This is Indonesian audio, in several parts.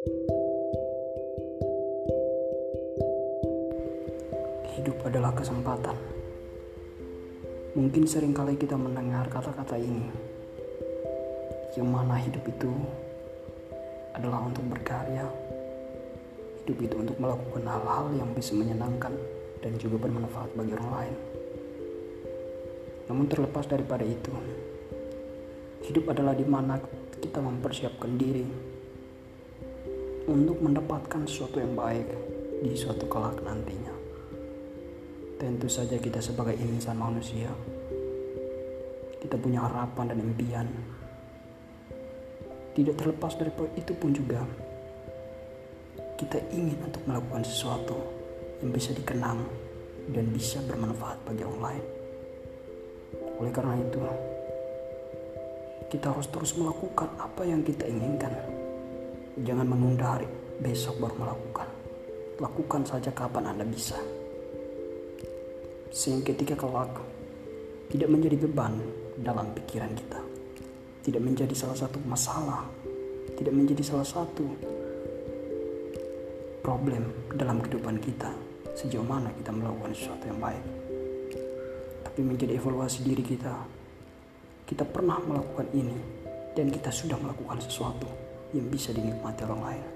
Hidup adalah kesempatan. Mungkin sering kali kita mendengar kata-kata ini, yang mana hidup itu adalah untuk berkarya, hidup itu untuk melakukan hal-hal yang bisa menyenangkan dan juga bermanfaat bagi orang lain. Namun terlepas daripada itu, hidup adalah di mana kita mempersiapkan diri untuk mendapatkan sesuatu yang baik di suatu kelak nantinya. Tentu saja kita sebagai insan manusia, kita punya harapan dan impian. Tidak terlepas dari itu pun juga, kita ingin untuk melakukan sesuatu yang bisa dikenang dan bisa bermanfaat bagi orang lain. Oleh karena itu, kita harus terus melakukan apa yang kita inginkan. Jangan menunda hari besok baru melakukan. Lakukan saja kapan Anda bisa. Sehingga ketika kelak tidak menjadi beban dalam pikiran kita. Tidak menjadi salah satu masalah. Tidak menjadi salah satu problem dalam kehidupan kita. Sejauh mana kita melakukan sesuatu yang baik. Tapi menjadi evaluasi diri kita. Kita pernah melakukan ini dan kita sudah melakukan sesuatu yang bisa dinikmati orang lain.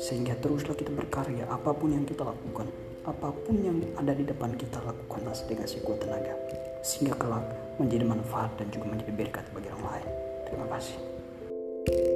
Sehingga teruslah kita berkarya apa pun yang kita lakukan apa pun yang ada di depan kita lakukanlah dengan sekuat tenaga sehingga kelak menjadi manfaat dan juga menjadi berkat bagi orang lain. Terima kasih.